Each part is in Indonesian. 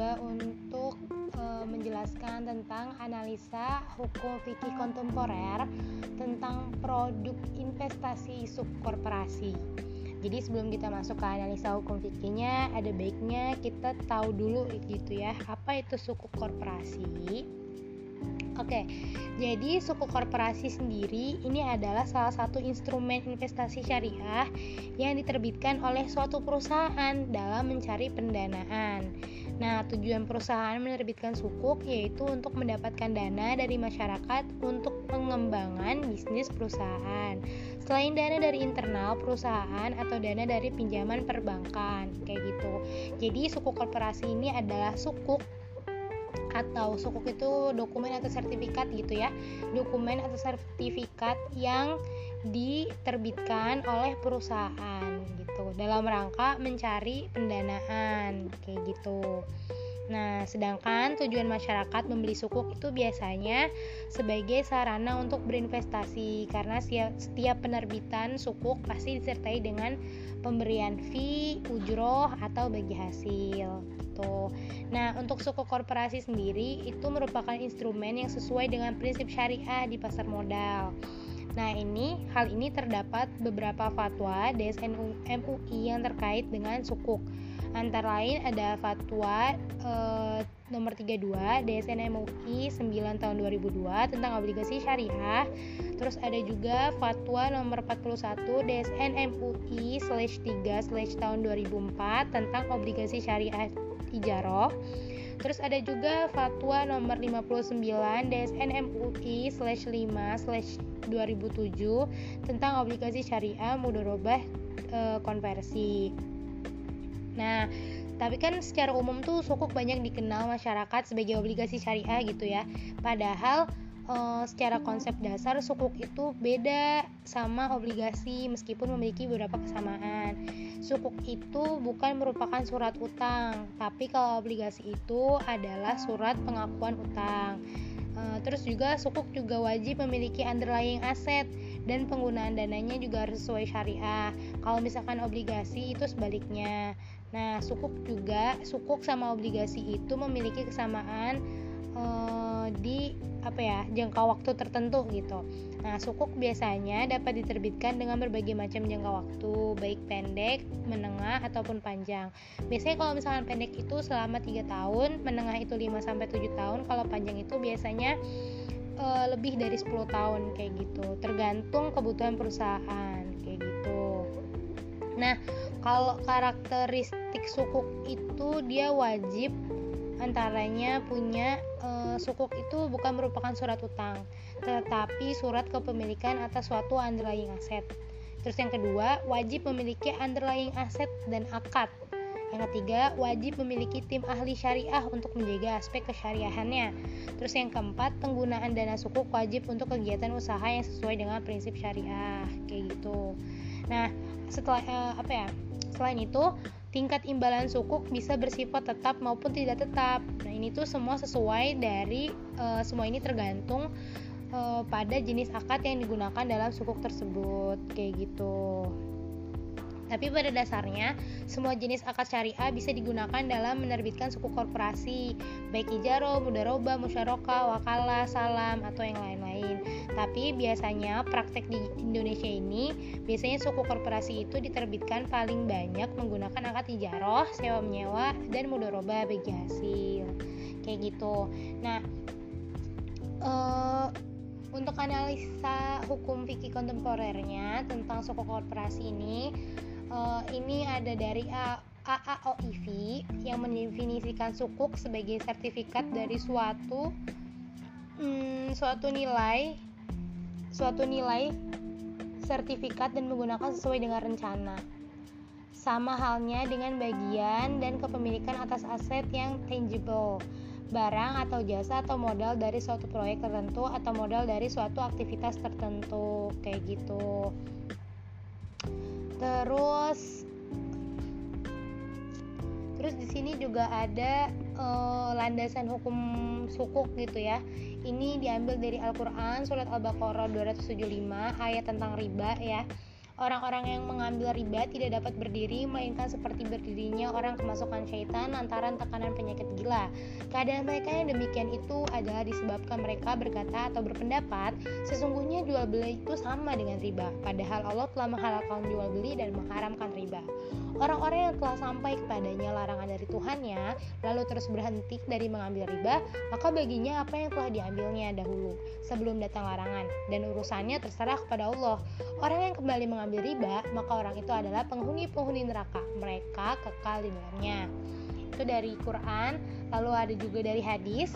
mencoba untuk e, menjelaskan tentang analisa hukum fikih kontemporer tentang produk investasi subkorporasi. Jadi sebelum kita masuk ke analisa hukum fikihnya, ada baiknya kita tahu dulu gitu ya, apa itu suku korporasi Oke, jadi suku korporasi sendiri ini adalah salah satu instrumen investasi syariah yang diterbitkan oleh suatu perusahaan dalam mencari pendanaan. Nah, tujuan perusahaan menerbitkan sukuk yaitu untuk mendapatkan dana dari masyarakat untuk pengembangan bisnis perusahaan. Selain dana dari internal perusahaan atau dana dari pinjaman perbankan, kayak gitu. Jadi, suku korporasi ini adalah sukuk atau sukuk itu dokumen atau sertifikat gitu ya. Dokumen atau sertifikat yang diterbitkan oleh perusahaan gitu. Dalam rangka mencari pendanaan kayak gitu. Nah, sedangkan tujuan masyarakat membeli sukuk itu biasanya sebagai sarana untuk berinvestasi karena setiap penerbitan sukuk pasti disertai dengan pemberian fee, ujroh atau bagi hasil gitu. Nah, untuk suku korporasi sendiri itu merupakan instrumen yang sesuai dengan prinsip syariah di pasar modal. Nah, ini hal ini terdapat beberapa fatwa DSN MUI yang terkait dengan sukuk. Antara lain ada fatwa eh, nomor 32 DSN MUI 9 tahun 2002 tentang obligasi syariah. Terus ada juga fatwa nomor 41 DSN MUI 3 tahun 2004 tentang obligasi syariah ijaroh Terus ada juga fatwa nomor 59 DSN MUI slash 5 slash 2007 tentang obligasi syariah mudorobah e, konversi. Nah, tapi kan secara umum tuh sukuk banyak dikenal masyarakat sebagai obligasi syariah gitu ya. Padahal uh, secara konsep dasar sukuk itu beda sama obligasi meskipun memiliki beberapa kesamaan. Sukuk itu bukan merupakan surat utang, tapi kalau obligasi itu adalah surat pengakuan utang. Uh, terus juga sukuk juga wajib memiliki underlying aset dan penggunaan dananya juga harus sesuai syariah. Kalau misalkan obligasi itu sebaliknya. Nah, sukuk juga sukuk sama obligasi itu memiliki kesamaan uh, di apa ya jangka waktu tertentu gitu. Nah, sukuk biasanya dapat diterbitkan dengan berbagai macam jangka waktu, baik pendek, menengah ataupun panjang. Biasanya kalau misalkan pendek itu selama 3 tahun, menengah itu 5 sampai 7 tahun, kalau panjang itu biasanya e, lebih dari 10 tahun kayak gitu. Tergantung kebutuhan perusahaan kayak gitu. Nah, kalau karakteristik sukuk itu dia wajib antaranya punya e, sukuk itu bukan merupakan surat utang, tetapi surat kepemilikan atas suatu underlying aset. Terus yang kedua, wajib memiliki underlying aset dan akad. Yang ketiga, wajib memiliki tim ahli syariah untuk menjaga aspek kesyariahannya. Terus yang keempat, penggunaan dana sukuk wajib untuk kegiatan usaha yang sesuai dengan prinsip syariah, kayak gitu. Nah, setelah uh, apa ya? Selain itu, tingkat imbalan sukuk bisa bersifat tetap maupun tidak tetap. Nah, ini tuh semua sesuai dari uh, semua ini tergantung uh, pada jenis akad yang digunakan dalam sukuk tersebut, kayak gitu. Tapi pada dasarnya, semua jenis akad syariah bisa digunakan dalam menerbitkan suku korporasi, baik ijaro, mudaroba, musyaroka, wakalah, salam, atau yang lain-lain. Tapi biasanya praktek di Indonesia ini, biasanya suku korporasi itu diterbitkan paling banyak menggunakan akad ijaroh, sewa menyewa, dan mudaroba bagi hasil. Kayak gitu. Nah, uh, untuk analisa hukum fikih kontemporernya tentang suku korporasi ini uh, ini ada dari AAOIV yang mendefinisikan sukuk sebagai sertifikat dari suatu hmm, suatu nilai suatu nilai sertifikat dan menggunakan sesuai dengan rencana. Sama halnya dengan bagian dan kepemilikan atas aset yang tangible, barang atau jasa atau modal dari suatu proyek tertentu atau modal dari suatu aktivitas tertentu, kayak gitu terus terus di sini juga ada uh, landasan hukum sukuk gitu ya. Ini diambil dari Al-Quran surat Al-Baqarah 275 ayat tentang riba ya orang-orang yang mengambil riba tidak dapat berdiri melainkan seperti berdirinya orang kemasukan syaitan lantaran tekanan penyakit gila. Keadaan mereka yang demikian itu adalah disebabkan mereka berkata atau berpendapat sesungguhnya jual beli itu sama dengan riba, padahal Allah telah menghalalkan jual beli dan mengharamkan riba. Orang-orang yang telah sampai kepadanya larangan dari Tuhannya, lalu terus berhenti dari mengambil riba, maka baginya apa yang telah diambilnya dahulu, sebelum datang larangan, dan urusannya terserah kepada Allah. Orang yang kembali mengambil riba, maka orang itu adalah penghuni-penghuni neraka. Mereka kekal di dalamnya. Itu dari Quran, lalu ada juga dari hadis.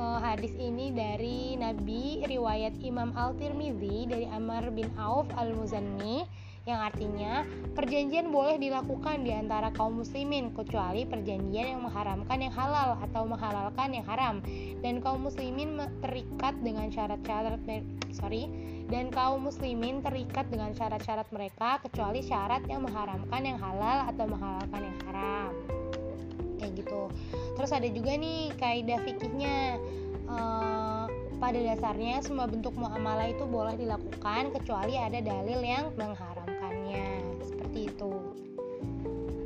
Uh, hadis ini dari Nabi riwayat Imam Al-Tirmidzi dari Amr bin Auf Al-Muzanni yang artinya perjanjian boleh dilakukan di antara kaum muslimin kecuali perjanjian yang mengharamkan yang halal atau menghalalkan yang haram. Dan kaum muslimin terikat dengan syarat-syarat sorry dan kaum muslimin terikat dengan syarat-syarat mereka kecuali syarat yang mengharamkan yang halal atau menghalalkan yang haram. Kayak gitu. Terus ada juga nih kaidah fikihnya pada dasarnya semua bentuk muamalah itu boleh dilakukan kecuali ada dalil yang mengharam seperti itu.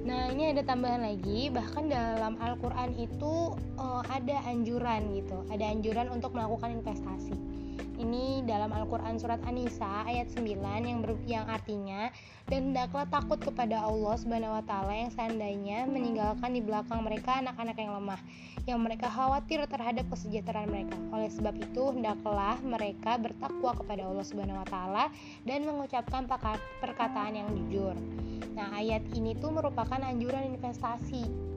Nah, ini ada tambahan lagi, bahkan dalam Al-Qur'an itu uh, ada anjuran gitu, ada anjuran untuk melakukan investasi. Ini dalam Al-Qur'an surat An-Nisa ayat 9 yang ber, yang artinya dan hendaklah takut kepada Allah Subhanahu wa taala yang seandainya meninggalkan di belakang mereka anak-anak yang lemah yang mereka khawatir terhadap kesejahteraan mereka. Oleh sebab itu, hendaklah mereka bertakwa kepada Allah Subhanahu wa taala dan mengucapkan perkataan yang jujur. Nah, ayat ini tuh merupakan anjuran investasi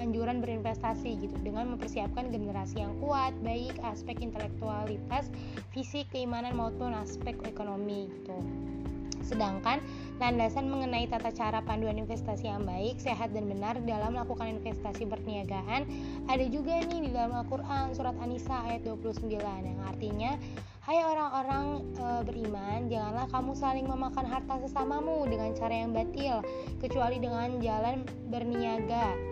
anjuran berinvestasi gitu dengan mempersiapkan generasi yang kuat baik aspek intelektualitas, fisik, keimanan maupun aspek ekonomi gitu. Sedangkan landasan mengenai tata cara panduan investasi yang baik, sehat dan benar dalam melakukan investasi perniagaan ada juga nih di dalam Al-Qur'an surat An-Nisa ayat 29 yang artinya Hai orang-orang e, beriman, janganlah kamu saling memakan harta sesamamu dengan cara yang batil, kecuali dengan jalan berniaga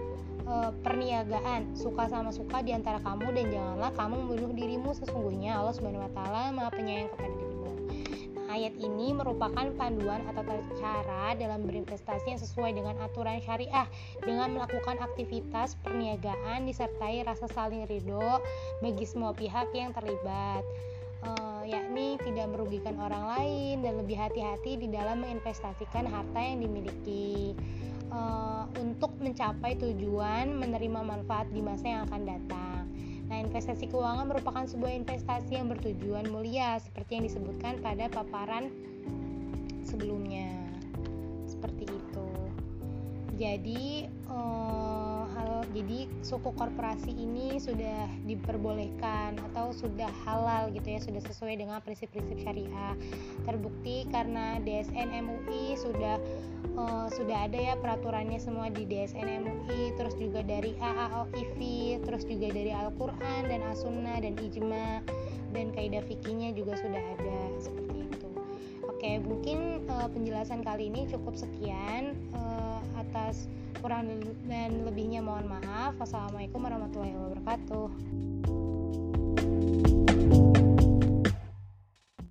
perniagaan suka sama suka di antara kamu dan janganlah kamu membunuh dirimu sesungguhnya Allah Subhanahu wa taala Maha penyayang kepada dirimu. Nah, ayat ini merupakan panduan atau cara dalam berinvestasi yang sesuai dengan aturan syariah dengan melakukan aktivitas perniagaan disertai rasa saling ridho bagi semua pihak yang terlibat. Uh, yakni tidak merugikan orang lain dan lebih hati-hati di dalam menginvestasikan harta yang dimiliki uh, untuk mencapai tujuan menerima manfaat di masa yang akan datang. Nah, investasi keuangan merupakan sebuah investasi yang bertujuan mulia seperti yang disebutkan pada paparan sebelumnya. Seperti itu. Jadi, uh, hal jadi suku korporasi ini sudah diperbolehkan atau sudah halal gitu ya, sudah sesuai dengan prinsip-prinsip syariah. Terbukti karena DSN MUI sudah uh, sudah ada ya peraturannya semua di DSN MUI terus juga dari AAOIV terus juga dari Al-Quran dan As-Sunnah dan Ijma dan kaidah fikihnya juga sudah ada seperti itu. Oke mungkin uh, penjelasan kali ini cukup sekian uh, atas kurang dan lebihnya mohon maaf. Wassalamualaikum warahmatullahi wabarakatuh